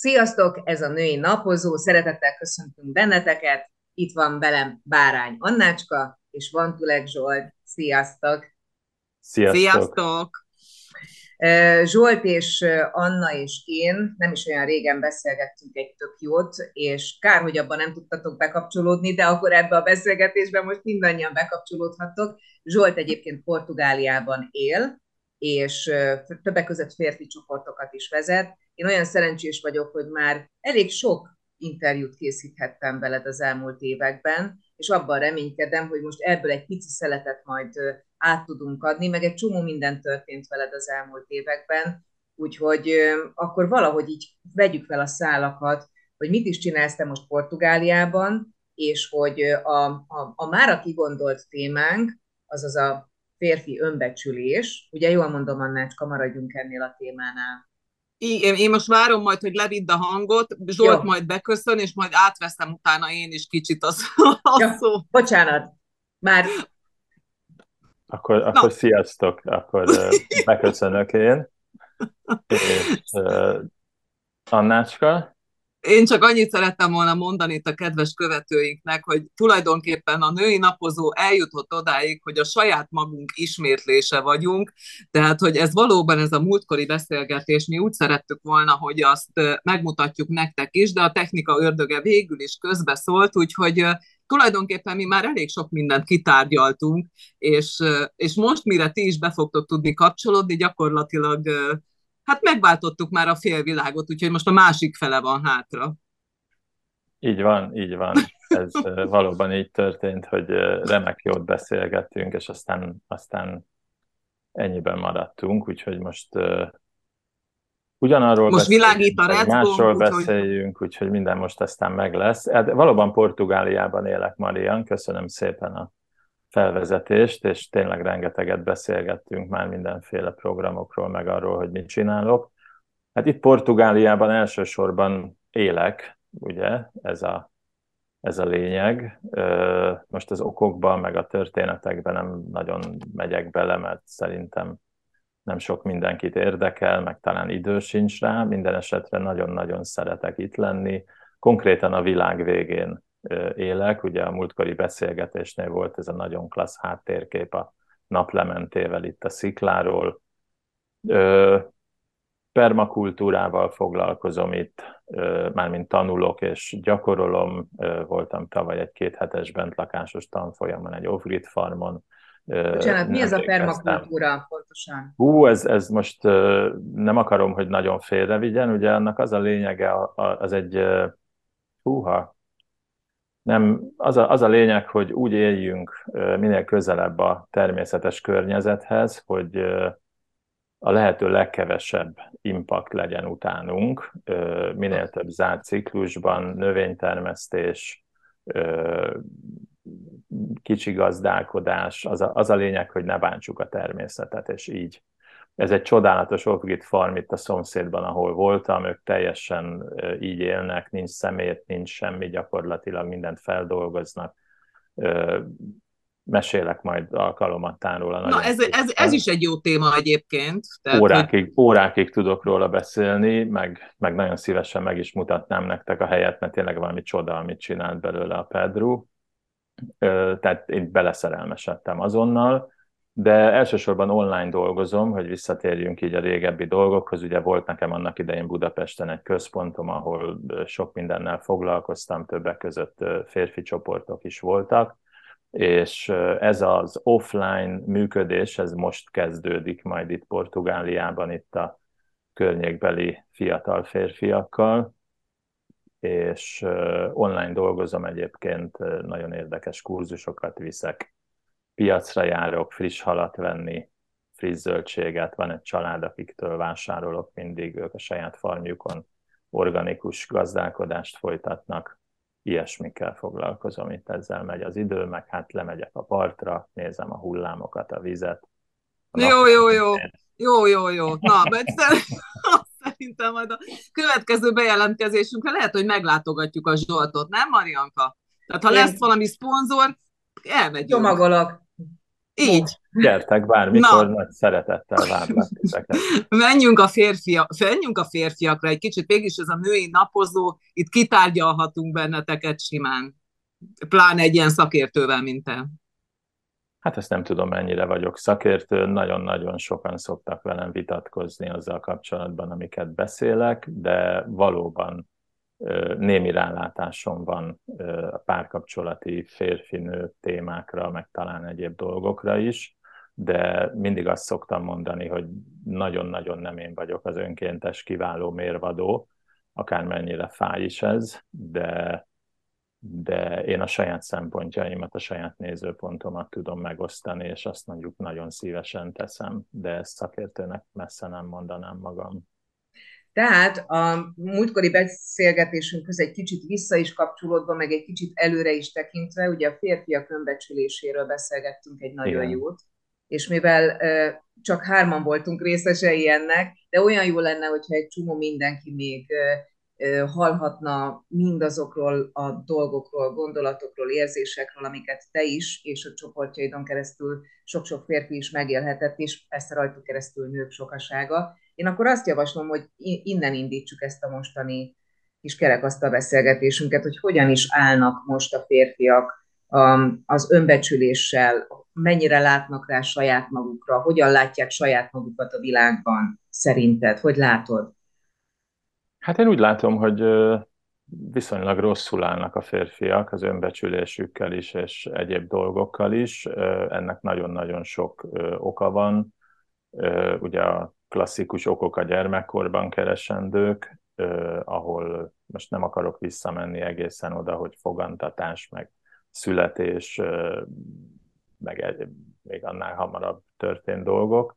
Sziasztok, ez a női napozó, szeretettel köszöntünk benneteket. Itt van velem Bárány Annácska, és van Tulek Zsolt. Sziasztok! Sziasztok! Sziasztok! Zsolt és Anna és én nem is olyan régen beszélgettünk egy tök jót, és kár, hogy abban nem tudtatok bekapcsolódni, de akkor ebbe a beszélgetésben most mindannyian bekapcsolódhatok. Zsolt egyébként Portugáliában él, és többek között férfi csoportokat is vezet. Én olyan szerencsés vagyok, hogy már elég sok interjút készíthettem veled az elmúlt években, és abban reménykedem, hogy most ebből egy pici szeletet majd át tudunk adni, meg egy csomó minden történt veled az elmúlt években, úgyhogy akkor valahogy így vegyük fel a szálakat, hogy mit is csinálsz te most Portugáliában, és hogy a, a, a mára kigondolt témánk, azaz a férfi önbecsülés, ugye jól mondom, Annácska, maradjunk ennél a témánál. Igen, én most várom majd, hogy levidd a hangot, Zsolt Jó. majd beköszön, és majd átveszem utána én is kicsit a, a ja, szó. Bocsánat, már... Akkor, akkor sziasztok, akkor beköszönök én. És uh, Annácska? Én csak annyit szerettem volna mondani itt a kedves követőinknek, hogy tulajdonképpen a női napozó eljutott odáig, hogy a saját magunk ismétlése vagyunk, tehát hogy ez valóban ez a múltkori beszélgetés, mi úgy szerettük volna, hogy azt megmutatjuk nektek is, de a technika ördöge végül is közbeszólt, úgyhogy tulajdonképpen mi már elég sok mindent kitárgyaltunk, és, és most, mire ti is be fogtok tudni kapcsolódni, gyakorlatilag hát megváltottuk már a félvilágot, úgyhogy most a másik fele van hátra. Így van, így van. Ez valóban így történt, hogy remek jót beszélgettünk, és aztán, aztán ennyiben maradtunk, úgyhogy most uh, ugyanarról most világít a Red másról úgy, beszéljünk, úgyhogy minden most aztán meg lesz. Hát valóban Portugáliában élek, Marian, köszönöm szépen a felvezetést, és tényleg rengeteget beszélgettünk már mindenféle programokról, meg arról, hogy mit csinálok. Hát itt Portugáliában elsősorban élek, ugye, ez a, ez a lényeg. Most az okokban, meg a történetekben nem nagyon megyek bele, mert szerintem nem sok mindenkit érdekel, meg talán idő sincs rá. Minden esetre nagyon-nagyon szeretek itt lenni. Konkrétan a világ végén élek. Ugye a múltkori beszélgetésnél volt ez a nagyon klassz háttérkép a naplementével itt a szikláról. Permakultúrával foglalkozom itt, mármint tanulok és gyakorolom. Voltam tavaly egy két hetes bentlakásos tanfolyamon, egy off-grid farmon, Bocsánat, mi ez a permakultúra pontosan? Hú, ez, ez most nem akarom, hogy nagyon félrevigyen, ugye annak az a lényege, az egy, húha, nem, az a, az a lényeg, hogy úgy éljünk minél közelebb a természetes környezethez, hogy a lehető legkevesebb impact legyen utánunk, minél több zárt ciklusban, növénytermesztés, kicsi gazdálkodás, az a, az a lényeg, hogy ne bántsuk a természetet, és így ez egy csodálatos off farm itt a szomszédban, ahol voltam, ők teljesen így élnek, nincs szemét, nincs semmi, gyakorlatilag mindent feldolgoznak. Mesélek majd alkalomattán róla. Na, ez, ez, ez is egy jó téma egyébként. Tehát, órákig, hogy... órákig tudok róla beszélni, meg, meg nagyon szívesen meg is mutatnám nektek a helyet, mert tényleg valami csoda, amit csinált belőle a Pedro. Tehát én beleszerelmesedtem azonnal de elsősorban online dolgozom, hogy visszatérjünk így a régebbi dolgokhoz. Ugye volt nekem annak idején Budapesten egy központom, ahol sok mindennel foglalkoztam, többek között férfi csoportok is voltak, és ez az offline működés, ez most kezdődik majd itt Portugáliában, itt a környékbeli fiatal férfiakkal, és online dolgozom egyébként, nagyon érdekes kurzusokat viszek, piacra járok friss halat venni, friss zöldséget, van egy család, akiktől vásárolok mindig, ők a saját farmjukon organikus gazdálkodást folytatnak, ilyesmikkel foglalkozom, itt ezzel megy az idő, meg hát lemegyek a partra, nézem a hullámokat, a vizet. A jó, jó, jó, jó, jó, jó. Na, szerintem majd a következő bejelentkezésünkre lehet, hogy meglátogatjuk a Zsoltot, nem Marianka? Tehát ha lesz valami szponzor, elmegyünk. Csomagolok. Így. Gyertek bármikor, Na. nagy szeretettel várlak menjünk a, férfiak, menjünk a férfiakra egy kicsit, mégis ez a női napozó, itt kitárgyalhatunk benneteket simán. Pláne egy ilyen szakértővel, mint te. Hát ezt nem tudom, mennyire vagyok szakértő, nagyon-nagyon sokan szoktak velem vitatkozni azzal kapcsolatban, amiket beszélek, de valóban némi rálátásom van a párkapcsolati férfinő témákra, meg talán egyéb dolgokra is, de mindig azt szoktam mondani, hogy nagyon-nagyon nem én vagyok az önkéntes kiváló mérvadó, akármennyire fáj is ez, de, de én a saját szempontjaimat, a saját nézőpontomat tudom megosztani, és azt mondjuk nagyon szívesen teszem, de ezt szakértőnek messze nem mondanám magam. Tehát a múltkori beszélgetésünkhöz egy kicsit vissza is kapcsolódva, meg egy kicsit előre is tekintve, ugye a férfiak önbecsüléséről beszélgettünk egy nagyon Igen. jót, és mivel csak hárman voltunk részesei ennek, de olyan jó lenne, hogyha egy csomó mindenki még hallhatna mindazokról a dolgokról, gondolatokról, érzésekről, amiket te is, és a csoportjaidon keresztül sok-sok férfi is megélhetett, és ezt rajtuk keresztül nők sokasága. Én akkor azt javaslom, hogy innen indítsuk ezt a mostani kis kerekasztal beszélgetésünket, hogy hogyan is állnak most a férfiak az önbecsüléssel, mennyire látnak rá saját magukra, hogyan látják saját magukat a világban szerinted, hogy látod? Hát én úgy látom, hogy viszonylag rosszul állnak a férfiak az önbecsülésükkel is, és egyéb dolgokkal is. Ennek nagyon-nagyon sok oka van. Ugye a klasszikus okok a gyermekkorban keresendők, ahol most nem akarok visszamenni egészen oda, hogy fogantatás, meg születés, meg egy, még annál hamarabb történt dolgok,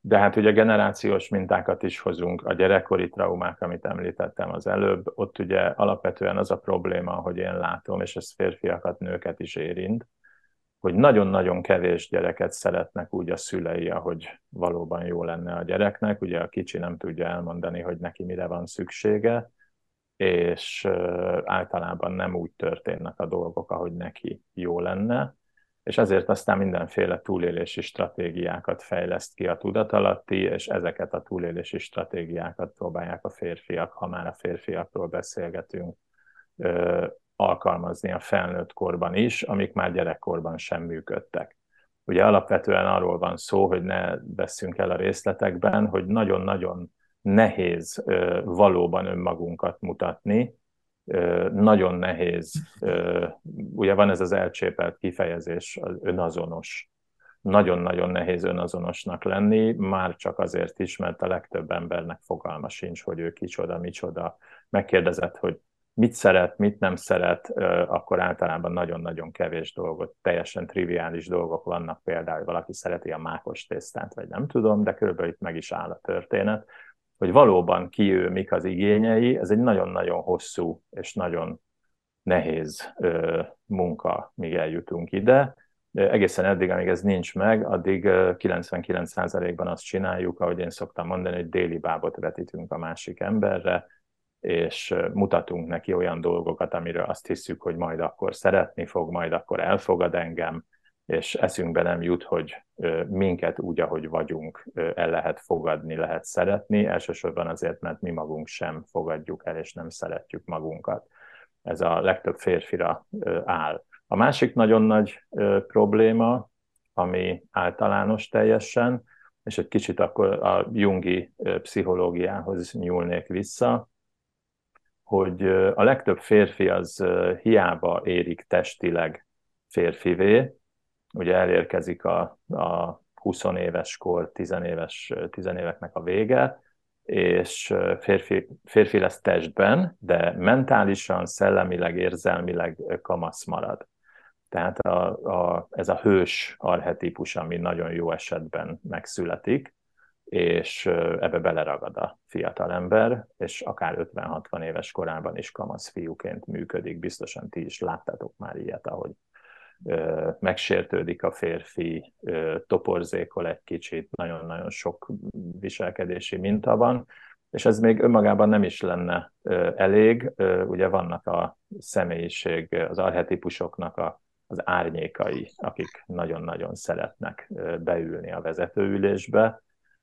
de hát ugye generációs mintákat is hozunk, a gyerekkori traumák, amit említettem az előbb, ott ugye alapvetően az a probléma, hogy én látom, és ez férfiakat, nőket is érint, hogy nagyon-nagyon kevés gyereket szeretnek úgy a szülei, ahogy valóban jó lenne a gyereknek. Ugye a kicsi nem tudja elmondani, hogy neki mire van szüksége, és általában nem úgy történnek a dolgok, ahogy neki jó lenne és ezért aztán mindenféle túlélési stratégiákat fejleszt ki a tudatalatti, és ezeket a túlélési stratégiákat próbálják a férfiak, ha már a férfiakról beszélgetünk, alkalmazni a felnőtt korban is, amik már gyerekkorban sem működtek. Ugye alapvetően arról van szó, hogy ne veszünk el a részletekben, hogy nagyon-nagyon nehéz valóban önmagunkat mutatni, nagyon nehéz, ugye van ez az elcsépelt kifejezés, az önazonos. Nagyon-nagyon nehéz önazonosnak lenni, már csak azért is, mert a legtöbb embernek fogalma sincs, hogy ő kicsoda, micsoda. Megkérdezett, hogy mit szeret, mit nem szeret, akkor általában nagyon-nagyon kevés dolgot, teljesen triviális dolgok vannak, például valaki szereti a mákos tésztát, vagy nem tudom, de körülbelül itt meg is áll a történet hogy valóban ki ő, mik az igényei, ez egy nagyon-nagyon hosszú és nagyon nehéz munka, míg eljutunk ide. Egészen eddig, amíg ez nincs meg, addig 99%-ban azt csináljuk, ahogy én szoktam mondani, hogy déli bábot vetítünk a másik emberre, és mutatunk neki olyan dolgokat, amiről azt hiszük, hogy majd akkor szeretni fog, majd akkor elfogad engem, és eszünkbe nem jut, hogy minket úgy, ahogy vagyunk, el lehet fogadni, lehet szeretni, elsősorban azért, mert mi magunk sem fogadjuk el, és nem szeretjük magunkat. Ez a legtöbb férfira áll. A másik nagyon nagy probléma, ami általános teljesen, és egy kicsit akkor a jungi pszichológiához nyúlnék vissza, hogy a legtöbb férfi az hiába érik testileg férfivé, ugye elérkezik a, a 20 éves kor, 10 éves, 10 éveknek a vége, és férfi, férfi lesz testben, de mentálisan, szellemileg, érzelmileg kamasz marad. Tehát a, a, ez a hős arhetipus, ami nagyon jó esetben megszületik, és ebbe beleragad a fiatalember, és akár 50-60 éves korában is kamasz fiúként működik. Biztosan ti is láttátok már ilyet, ahogy megsértődik a férfi, toporzékol egy kicsit, nagyon-nagyon sok viselkedési minta van, és ez még önmagában nem is lenne elég. Ugye vannak a személyiség, az arhetipusoknak a, az árnyékai, akik nagyon-nagyon szeretnek beülni a vezetőülésbe,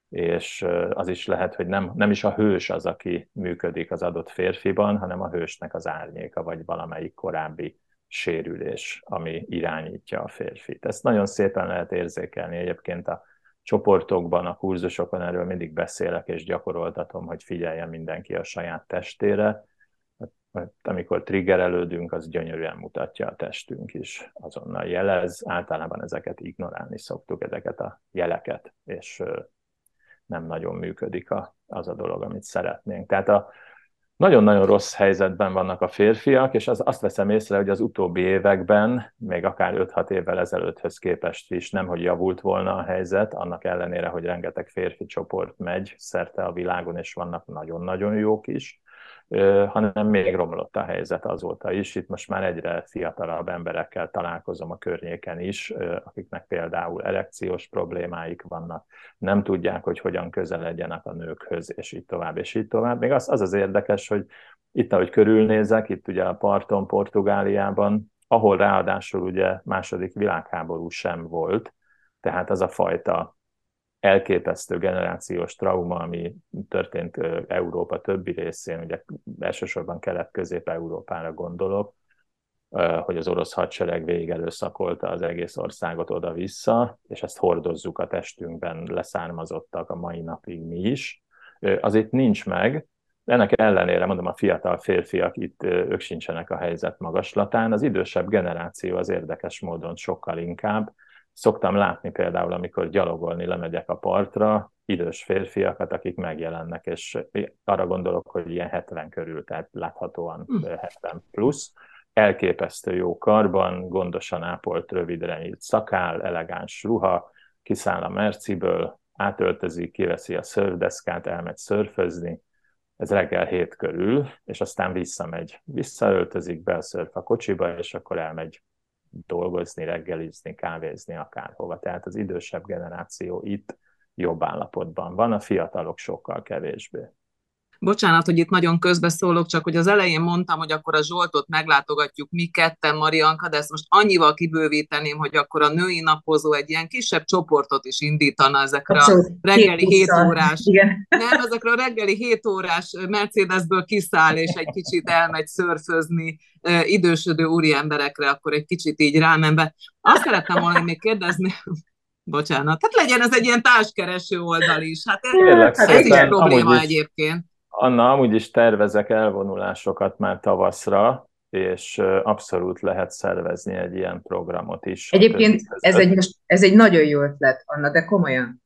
és az is lehet, hogy nem, nem is a hős az, aki működik az adott férfiban, hanem a hősnek az árnyéka, vagy valamelyik korábbi sérülés, ami irányítja a férfit. Ezt nagyon szépen lehet érzékelni egyébként a csoportokban, a kurzusokon, erről mindig beszélek és gyakoroltatom, hogy figyeljen mindenki a saját testére, amikor triggerelődünk, az gyönyörűen mutatja a testünk is, azonnal jelez, általában ezeket ignorálni szoktuk, ezeket a jeleket, és nem nagyon működik a, az a dolog, amit szeretnénk. Tehát a, nagyon-nagyon rossz helyzetben vannak a férfiak, és az, azt veszem észre, hogy az utóbbi években, még akár 5-6 évvel ezelőtthöz képest is nem, hogy javult volna a helyzet, annak ellenére, hogy rengeteg férfi csoport megy szerte a világon, és vannak nagyon-nagyon jók is, hanem még romlott a helyzet azóta is. Itt most már egyre fiatalabb emberekkel találkozom a környéken is, akiknek például erekciós problémáik vannak, nem tudják, hogy hogyan közeledjenek a nőkhöz, és így tovább, és így tovább. Még az az, az érdekes, hogy itt, ahogy körülnézek, itt ugye a parton, Portugáliában, ahol ráadásul ugye második világháború sem volt, tehát az a fajta elképesztő generációs trauma, ami történt Európa többi részén, ugye elsősorban Kelet-Közép-Európára gondolok, hogy az orosz hadsereg végig előszakolta az egész országot oda-vissza, és ezt hordozzuk a testünkben, leszármazottak a mai napig mi is. Az itt nincs meg, ennek ellenére, mondom, a fiatal férfiak itt, ők sincsenek a helyzet magaslatán. Az idősebb generáció az érdekes módon sokkal inkább, Szoktam látni például, amikor gyalogolni lemegyek a partra, idős férfiakat, akik megjelennek, és arra gondolok, hogy ilyen 70 körül, tehát láthatóan 70 hm. plusz, elképesztő jó karban, gondosan ápolt, rövidre nyílt szakál, elegáns ruha, kiszáll a merciből, átöltözik, kiveszi a szörfdeszkát, elmegy szörfözni, ez reggel hét körül, és aztán visszamegy. Visszaöltözik be a szörf a kocsiba, és akkor elmegy dolgozni, reggelizni, kávézni akárhova. Tehát az idősebb generáció itt jobb állapotban van, a fiatalok sokkal kevésbé. Bocsánat, hogy itt nagyon közbeszólok, csak hogy az elején mondtam, hogy akkor a Zsoltot meglátogatjuk mi ketten, Marianka, de ezt most annyival kibővíteném, hogy akkor a női napozó egy ilyen kisebb csoportot is indítana ezekre a reggeli 7 órás. Igen. Nem, ezekre a reggeli 7 órás Mercedesből kiszáll, és egy kicsit elmegy szörfözni idősödő úri emberekre, akkor egy kicsit így rámenve. Azt szerettem volna még kérdezni, bocsánat, tehát legyen ez egy ilyen társkereső oldal is. Hát ez, ez is probléma is. egyébként. Anna, amúgy is tervezek elvonulásokat már tavaszra, és abszolút lehet szervezni egy ilyen programot is. Egyébként ez egy, ez egy nagyon jó ötlet, Anna, de komolyan.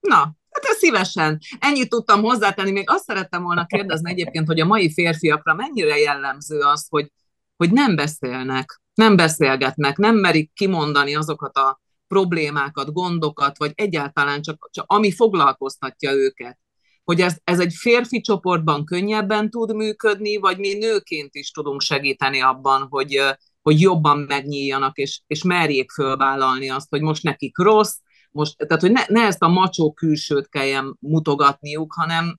Na, hát szívesen. Ennyit tudtam hozzátenni. Még azt szerettem volna kérdezni egyébként, hogy a mai férfiakra mennyire jellemző az, hogy, hogy nem beszélnek, nem beszélgetnek, nem merik kimondani azokat a problémákat, gondokat, vagy egyáltalán csak, csak ami foglalkoztatja őket hogy ez, ez egy férfi csoportban könnyebben tud működni, vagy mi nőként is tudunk segíteni abban, hogy, hogy jobban megnyíljanak, és, és merjék fölvállalni azt, hogy most nekik rossz, most, tehát hogy ne, ne ezt a macsó külsőt kelljen mutogatniuk, hanem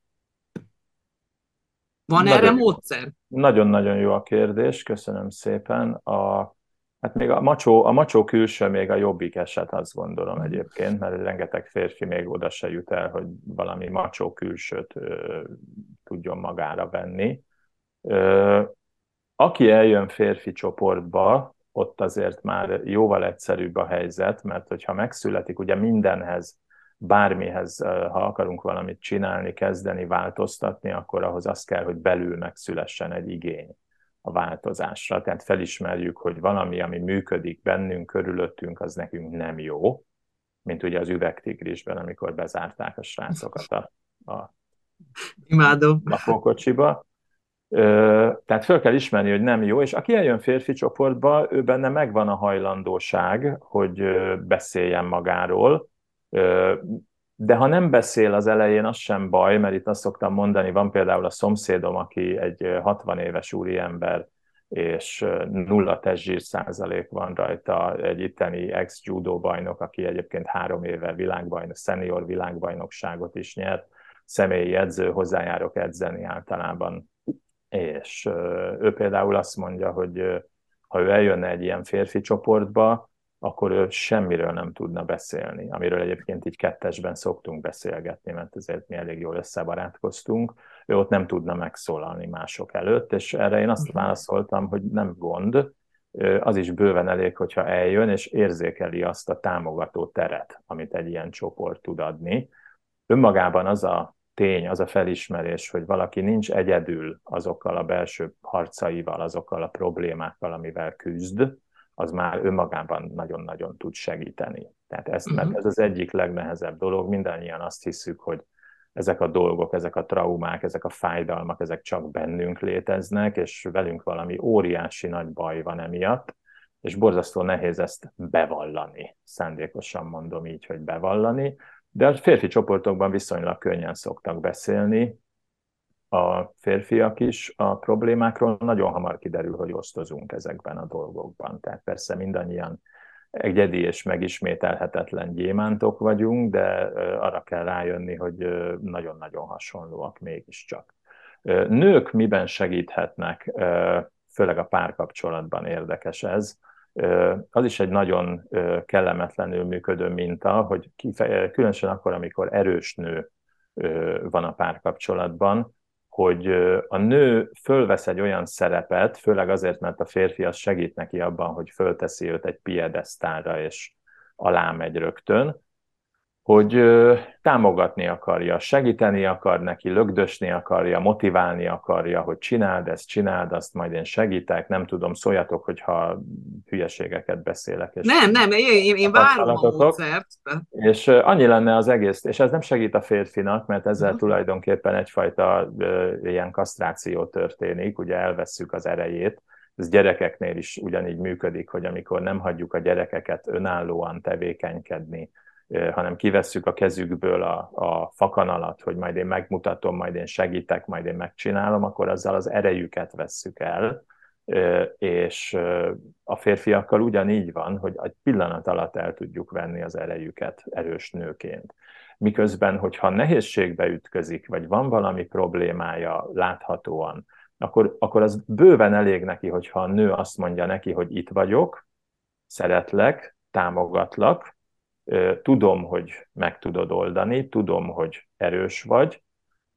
van nagyon, erre módszer? Nagyon-nagyon jó a kérdés, köszönöm szépen. A, Hát még a macsó, a macsó külső még a jobbik eset, azt gondolom egyébként, mert rengeteg férfi még oda se jut el, hogy valami macsó külsőt ö, tudjon magára venni. Ö, aki eljön férfi csoportba, ott azért már jóval egyszerűbb a helyzet, mert hogyha megszületik, ugye mindenhez, bármihez, ha akarunk valamit csinálni, kezdeni, változtatni, akkor ahhoz az kell, hogy belül megszülessen egy igény a változásra. Tehát felismerjük, hogy valami, ami működik bennünk, körülöttünk, az nekünk nem jó, mint ugye az üvegtigrisben, amikor bezárták a srácokat a, a Imádom. lakókocsiba. Tehát föl kell ismerni, hogy nem jó, és aki eljön férfi csoportba, ő benne megvan a hajlandóság, hogy beszéljen magáról, de ha nem beszél az elején, az sem baj, mert itt azt szoktam mondani, van például a szomszédom, aki egy 60 éves úriember, és nulla testzsír százalék van rajta, egy itteni ex-judo bajnok, aki egyébként három éve világbajnok, senior világbajnokságot is nyert, személyi edző, hozzájárok edzeni általában, és ő például azt mondja, hogy Ha ő eljönne egy ilyen férfi csoportba, akkor ő semmiről nem tudna beszélni, amiről egyébként így kettesben szoktunk beszélgetni, mert ezért mi elég jól összebarátkoztunk. Ő ott nem tudna megszólalni mások előtt, és erre én azt mhm. válaszoltam, hogy nem gond, az is bőven elég, hogyha eljön, és érzékeli azt a támogató teret, amit egy ilyen csoport tud adni. Önmagában az a tény, az a felismerés, hogy valaki nincs egyedül azokkal a belső harcaival, azokkal a problémákkal, amivel küzd, az már önmagában nagyon-nagyon tud segíteni. Tehát ezt, mert mhm. ez az egyik legnehezebb dolog, mindannyian azt hiszük, hogy ezek a dolgok, ezek a traumák, ezek a fájdalmak, ezek csak bennünk léteznek, és velünk valami óriási nagy baj van emiatt, és borzasztó nehéz ezt bevallani. Szándékosan mondom így, hogy bevallani, de a férfi csoportokban viszonylag könnyen szoktak beszélni, a férfiak is a problémákról nagyon hamar kiderül, hogy osztozunk ezekben a dolgokban. Tehát persze mindannyian egyedi és megismételhetetlen gyémántok vagyunk, de arra kell rájönni, hogy nagyon-nagyon hasonlóak mégiscsak. Nők miben segíthetnek, főleg a párkapcsolatban érdekes ez, az is egy nagyon kellemetlenül működő minta, hogy különösen akkor, amikor erős nő van a párkapcsolatban, hogy a nő fölvesz egy olyan szerepet, főleg azért, mert a férfi az segít neki abban, hogy fölteszi őt egy piedesztára, és alá megy rögtön, hogy támogatni akarja, segíteni akar neki, lögdösni akarja, motiválni akarja, hogy csináld ezt, csináld azt, majd én segítek, nem tudom, szóljatok, hogyha hülyeségeket beszélek. És nem, nem, én, én várom a módszert. És annyi lenne az egész, és ez nem segít a férfinak, mert ezzel uh-huh. tulajdonképpen egyfajta ilyen kasztráció történik, ugye elvesszük az erejét, ez gyerekeknél is ugyanígy működik, hogy amikor nem hagyjuk a gyerekeket önállóan tevékenykedni, hanem kivesszük a kezükből a, a fakanalat, hogy majd én megmutatom, majd én segítek, majd én megcsinálom, akkor azzal az erejüket vesszük el, és a férfiakkal ugyanígy van, hogy egy pillanat alatt el tudjuk venni az erejüket erős nőként. Miközben, hogyha nehézségbe ütközik, vagy van valami problémája láthatóan, akkor, akkor az bőven elég neki, hogyha a nő azt mondja neki, hogy itt vagyok, szeretlek, támogatlak, tudom, hogy meg tudod oldani, tudom, hogy erős vagy,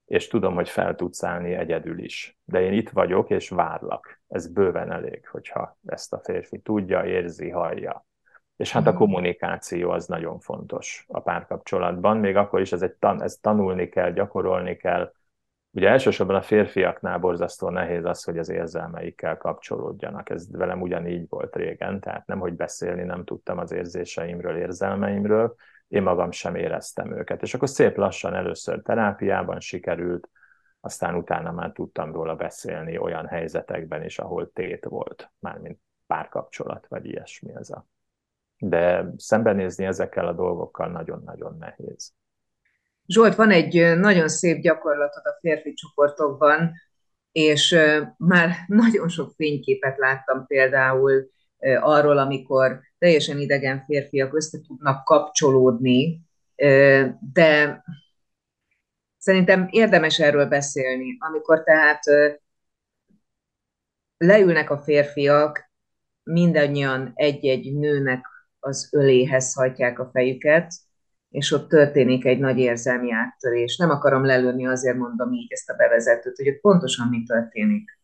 és tudom, hogy fel tudsz állni egyedül is. De én itt vagyok, és várlak. Ez bőven elég, hogyha ezt a férfi tudja, érzi, hallja. És hát a mhm. kommunikáció az nagyon fontos a párkapcsolatban, még akkor is ez egy tan- ezt tanulni kell, gyakorolni kell, Ugye elsősorban a férfiaknál borzasztó nehéz az, hogy az érzelmeikkel kapcsolódjanak. Ez velem ugyanígy volt régen, tehát nem, hogy beszélni nem tudtam az érzéseimről, érzelmeimről, én magam sem éreztem őket. És akkor szép lassan először terápiában sikerült, aztán utána már tudtam róla beszélni olyan helyzetekben is, ahol tét volt, mármint párkapcsolat, vagy ilyesmi ez a. De szembenézni ezekkel a dolgokkal nagyon-nagyon nehéz. Zsolt, van egy nagyon szép gyakorlatod a férfi csoportokban, és már nagyon sok fényképet láttam például arról, amikor teljesen idegen férfiak össze tudnak kapcsolódni, de szerintem érdemes erről beszélni, amikor tehát leülnek a férfiak, mindannyian egy-egy nőnek az öléhez hajtják a fejüket, és ott történik egy nagy érzelmi áttörés. Nem akarom lelőni, azért mondom így ezt a bevezetőt, hogy ott pontosan mi történik.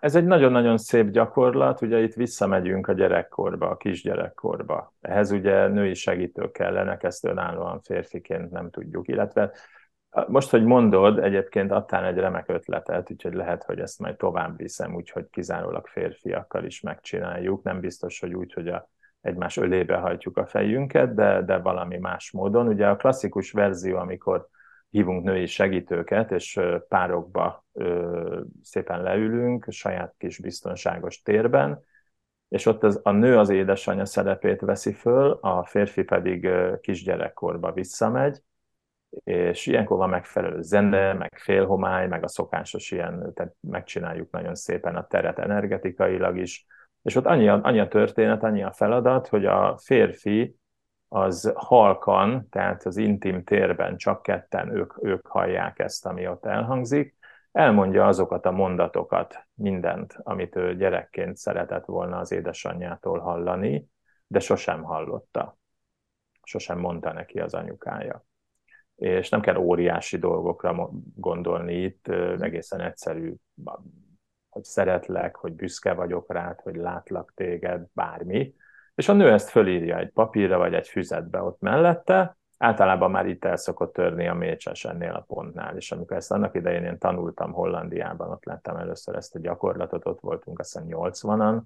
Ez egy nagyon-nagyon szép gyakorlat, ugye itt visszamegyünk a gyerekkorba, a kisgyerekkorba. Ehhez ugye női segítők kellenek, ezt önállóan férfiként nem tudjuk, illetve most, hogy mondod, egyébként adtál egy remek ötletet, úgyhogy lehet, hogy ezt majd tovább viszem, úgyhogy kizárólag férfiakkal is megcsináljuk. Nem biztos, hogy úgy, hogy a egymás ölébe hajtjuk a fejünket, de, de valami más módon. Ugye a klasszikus verzió, amikor hívunk női segítőket, és párokba ö, szépen leülünk, saját kis biztonságos térben, és ott az, a nő az édesanyja szerepét veszi föl, a férfi pedig kisgyerekkorba visszamegy, és ilyenkor van megfelelő zene, meg félhomály, meg a szokásos ilyen, tehát megcsináljuk nagyon szépen a teret energetikailag is, és ott annyi a, annyi a történet, annyi a feladat, hogy a férfi az halkan, tehát az intim térben csak ketten ők, ők hallják ezt, ami ott elhangzik, elmondja azokat a mondatokat, mindent, amit ő gyerekként szeretett volna az édesanyjától hallani, de sosem hallotta. Sosem mondta neki az anyukája. És nem kell óriási dolgokra gondolni itt, egészen egyszerű, hogy szeretlek, hogy büszke vagyok rád, hogy látlak téged, bármi. És a nő ezt fölírja egy papírra, vagy egy füzetbe ott mellette, általában már itt el szokott törni a mécses ennél a pontnál, és amikor ezt annak idején én tanultam Hollandiában, ott láttam először ezt a gyakorlatot, ott voltunk azt hiszem 80-an,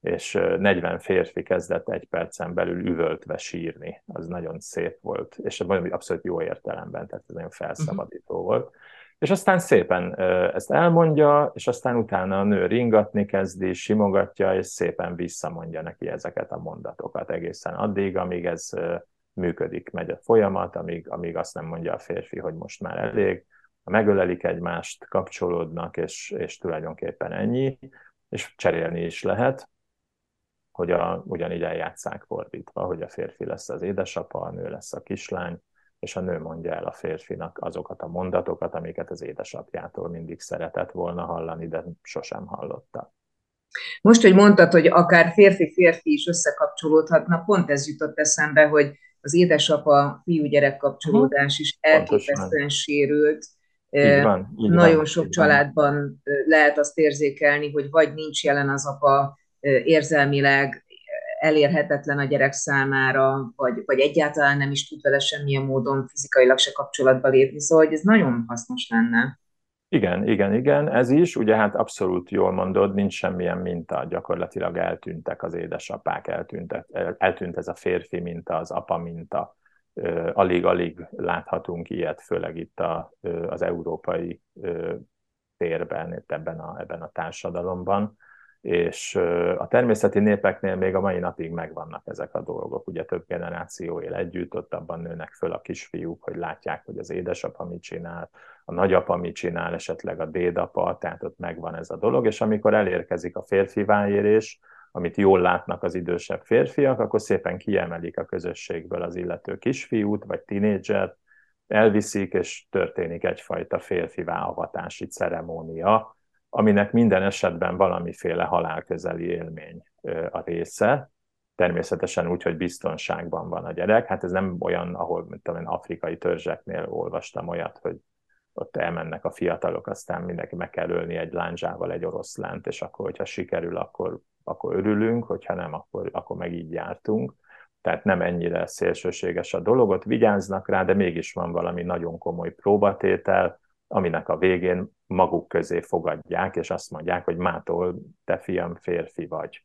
és 40 férfi kezdett egy percen belül üvöltve sírni. Az nagyon szép volt, és abszolút jó értelemben, tehát ez nagyon felszabadító uh-huh. volt. És aztán szépen ezt elmondja, és aztán utána a nő ringatni kezdi, simogatja, és szépen visszamondja neki ezeket a mondatokat egészen addig, amíg ez működik, megy a folyamat, amíg, amíg azt nem mondja a férfi, hogy most már elég, megölelik egymást, kapcsolódnak, és, és tulajdonképpen ennyi, és cserélni is lehet, hogy a, ugyanígy eljátszák fordítva, hogy a férfi lesz az édesapa, a nő lesz a kislány, és a nő mondja el a férfinak azokat a mondatokat, amiket az édesapjától mindig szeretett volna hallani, de sosem hallotta. Most, hogy mondtad, hogy akár férfi-férfi is összekapcsolódhatna, pont ez jutott eszembe, hogy az édesapa-fiú-gyerek kapcsolódás is elképesztően sérült. Így van, így Nagyon van, sok így családban van. lehet azt érzékelni, hogy vagy nincs jelen az apa érzelmileg, elérhetetlen a gyerek számára, vagy, vagy egyáltalán nem is tud vele semmilyen módon fizikailag se kapcsolatba lépni, szóval hogy ez nagyon hasznos lenne. Igen, igen, igen, ez is, ugye hát abszolút jól mondod, nincs semmilyen minta, gyakorlatilag eltűntek az édesapák, eltűntek, eltűnt ez a férfi minta, az apa minta, alig-alig láthatunk ilyet, főleg itt a, az európai térben, ebben a, ebben a társadalomban és a természeti népeknél még a mai napig megvannak ezek a dolgok. Ugye több generáció él együtt, ott abban nőnek föl a kisfiúk, hogy látják, hogy az édesapa mit csinál, a nagyapa mit csinál, esetleg a dédapa, tehát ott megvan ez a dolog, és amikor elérkezik a férfi vájérés, amit jól látnak az idősebb férfiak, akkor szépen kiemelik a közösségből az illető kisfiút, vagy tinédzsert, elviszik, és történik egyfajta férfi avatási ceremónia, aminek minden esetben valamiféle halálközeli élmény a része, természetesen úgy, hogy biztonságban van a gyerek. Hát ez nem olyan, ahol, mint tudom afrikai törzseknél olvastam olyat, hogy ott elmennek a fiatalok, aztán mindenki meg kell ölni egy lándzsával egy oroszlánt, és akkor, hogyha sikerül, akkor, akkor örülünk, hogyha nem, akkor, akkor meg így jártunk. Tehát nem ennyire szélsőséges a dolog, ott vigyáznak rá, de mégis van valami nagyon komoly próbatétel, aminek a végén maguk közé fogadják, és azt mondják, hogy mától te fiam férfi vagy.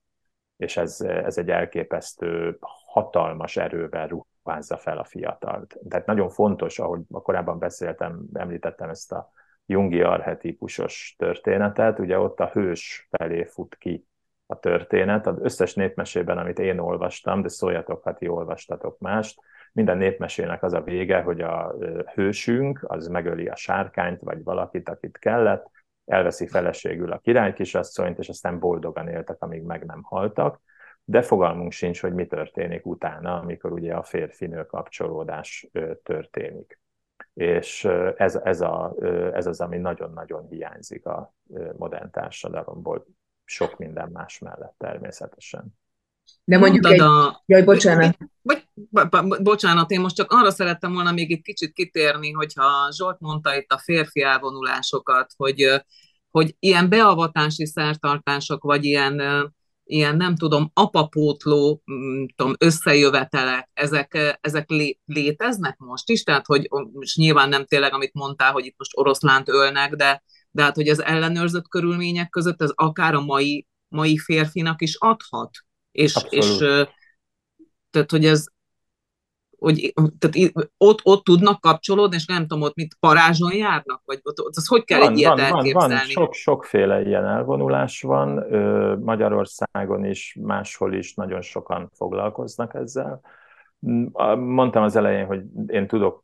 És ez, ez egy elképesztő, hatalmas erővel ruházza fel a fiatalt. Tehát nagyon fontos, ahogy korábban beszéltem, említettem ezt a jungi arhetípusos történetet, ugye ott a hős felé fut ki a történet. Az összes népmesében, amit én olvastam, de szóljatok, ha ti olvastatok mást, minden népmesének az a vége, hogy a hősünk az megöli a sárkányt, vagy valakit, akit kellett, elveszi feleségül a király kisasszonyt, és aztán boldogan éltek, amíg meg nem haltak, de fogalmunk sincs, hogy mi történik utána, amikor ugye a férfinő kapcsolódás történik. És ez, ez, a, ez az, ami nagyon-nagyon hiányzik a modern társadalomból, sok minden más mellett természetesen. De mondjuk egy... A... Jaj, bocsánat. Vagy, bocsánat, én most csak arra szerettem volna még itt kicsit kitérni, hogyha Zsolt mondta itt a férfi elvonulásokat, hogy, hogy ilyen beavatási szertartások, vagy ilyen, ilyen nem tudom, apapótló mm, tudom, összejövetelek, ezek, ezek lé, léteznek most is? Tehát, hogy és nyilván nem tényleg, amit mondtál, hogy itt most oroszlánt ölnek, de, de hát, hogy az ellenőrzött körülmények között ez akár a mai, mai férfinak is adhat és, és tehát, hogy ez hogy tehát ott, ott tudnak kapcsolódni, és nem tudom, ott mit parázson járnak, vagy ott, ott az hogy kell van, egy ilyet van, elképzelni? Van, van, sok, sokféle ilyen elvonulás van, Magyarországon is, máshol is nagyon sokan foglalkoznak ezzel. Mondtam az elején, hogy én tudok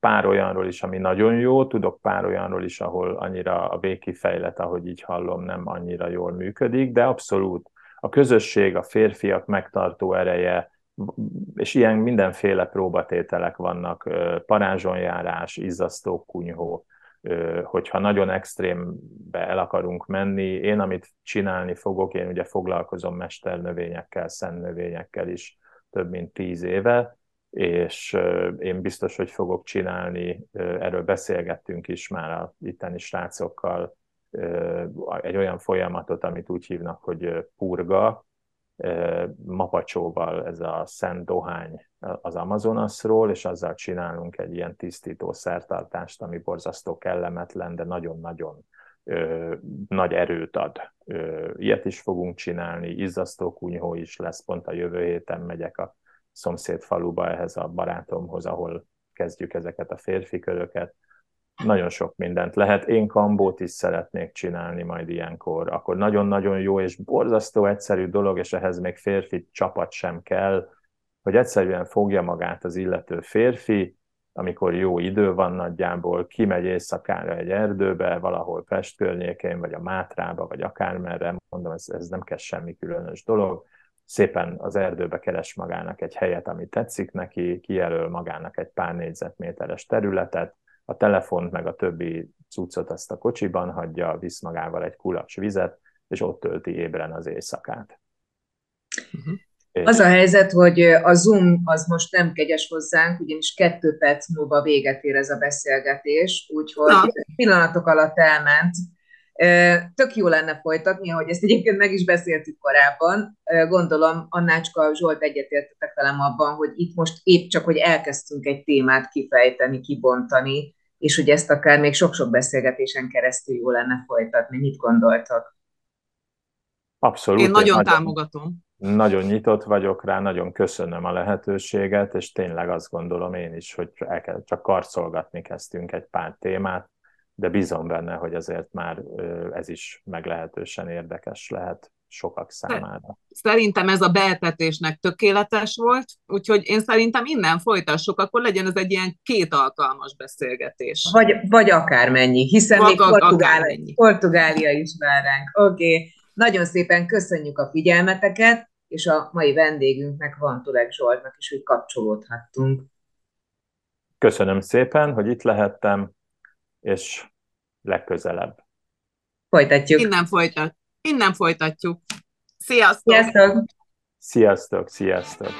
pár olyanról is, ami nagyon jó, tudok pár olyanról is, ahol annyira a végkifejlet, ahogy így hallom, nem annyira jól működik, de abszolút a közösség, a férfiak megtartó ereje, és ilyen mindenféle próbatételek vannak, parázsonjárás, izzasztó kunyhó, hogyha nagyon extrémbe el akarunk menni, én amit csinálni fogok, én ugye foglalkozom mesternövényekkel, szennövényekkel is több mint tíz éve, és én biztos, hogy fogok csinálni, erről beszélgettünk is már a itteni srácokkal, egy olyan folyamatot, amit úgy hívnak, hogy purga, mapacsóval ez a szent dohány az Amazonasról, és azzal csinálunk egy ilyen tisztító szertartást, ami borzasztó kellemetlen, de nagyon-nagyon nagy erőt ad. Ö, ilyet is fogunk csinálni, izzasztó kunyhó is lesz, pont a jövő héten megyek a szomszéd faluba ehhez a barátomhoz, ahol kezdjük ezeket a férfi köröket. Nagyon sok mindent lehet. Én kambót is szeretnék csinálni majd ilyenkor. Akkor nagyon-nagyon jó és borzasztó egyszerű dolog, és ehhez még férfi csapat sem kell, hogy egyszerűen fogja magát az illető férfi, amikor jó idő van nagyjából, kimegy éjszakára egy erdőbe, valahol Pest környékén, vagy a Mátrába, vagy akármerre, mondom, ez, ez nem kell semmi különös dolog, szépen az erdőbe keres magának egy helyet, ami tetszik neki, kijelöl magának egy pár négyzetméteres területet, a telefont meg a többi cuccot azt a kocsiban hagyja, visz magával egy kulacs vizet, és ott tölti ébren az éjszakát. Uh-huh. Az a helyzet, hogy a Zoom az most nem kegyes hozzánk, ugyanis kettő perc múlva véget ér ez a beszélgetés, úgyhogy Na. pillanatok alatt elment. Tök jó lenne folytatni, ahogy ezt egyébként meg is beszéltük korábban. Gondolom, Annácska, Zsolt egyetértetek velem abban, hogy itt most épp csak, hogy elkezdtünk egy témát kifejteni, kibontani, és hogy ezt akár még sok-sok beszélgetésen keresztül jó lenne folytatni. Mit gondoltak? Abszolút. Én nagyon, nagyon támogatom. Nagyon nyitott vagyok rá, nagyon köszönöm a lehetőséget, és tényleg azt gondolom én is, hogy el kell, csak karcolgatni kezdtünk egy pár témát, de bízom benne, hogy azért már ez is meglehetősen érdekes lehet sokak számára. Szerintem ez a beetetésnek tökéletes volt, úgyhogy én szerintem innen folytassuk, akkor legyen ez egy ilyen két alkalmas beszélgetés. Vagy, vagy akármennyi, hiszen vagy még Portugália, Portugália is vár ránk. Oké, okay. nagyon szépen köszönjük a figyelmeteket, és a mai vendégünknek, Vantulek Zsoltnak is, hogy kapcsolódhattunk. Köszönöm szépen, hogy itt lehettem, és legközelebb. Folytatjuk. Innen, folytat, innen folytatjuk. Sziasztok! Sziasztok! Sziasztok, sziasztok!